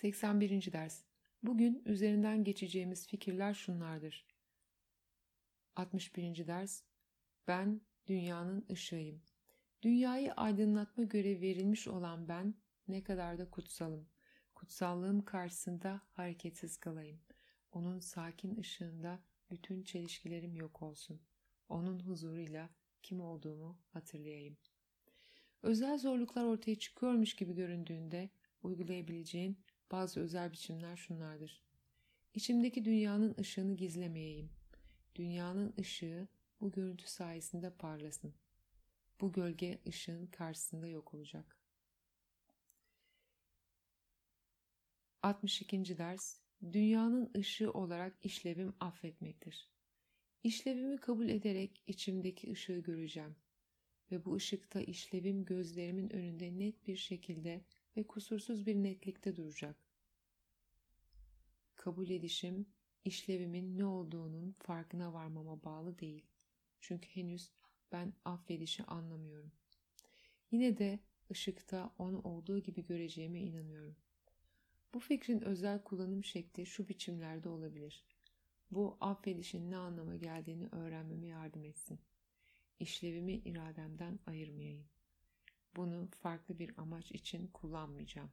81. ders. Bugün üzerinden geçeceğimiz fikirler şunlardır. 61. ders. Ben dünyanın ışığıyım. Dünyayı aydınlatma görevi verilmiş olan ben ne kadar da kutsalım. Kutsallığım karşısında hareketsiz kalayım. Onun sakin ışığında bütün çelişkilerim yok olsun. Onun huzuruyla kim olduğumu hatırlayayım. Özel zorluklar ortaya çıkıyormuş gibi göründüğünde uygulayabileceğin bazı özel biçimler şunlardır. İçimdeki dünyanın ışığını gizlemeyeyim. Dünyanın ışığı bu görüntü sayesinde parlasın. Bu gölge ışığın karşısında yok olacak. 62. ders Dünyanın ışığı olarak işlevim affetmektir. İşlevimi kabul ederek içimdeki ışığı göreceğim ve bu ışıkta işlevim gözlerimin önünde net bir şekilde ve kusursuz bir netlikte duracak. Kabul edişim, işlevimin ne olduğunun farkına varmama bağlı değil. Çünkü henüz ben affedişi anlamıyorum. Yine de ışıkta onu olduğu gibi göreceğime inanıyorum. Bu fikrin özel kullanım şekli şu biçimlerde olabilir. Bu affedişin ne anlama geldiğini öğrenmeme yardım etsin. İşlevimi irademden ayırmayayım. Bunu farklı bir amaç için kullanmayacağım.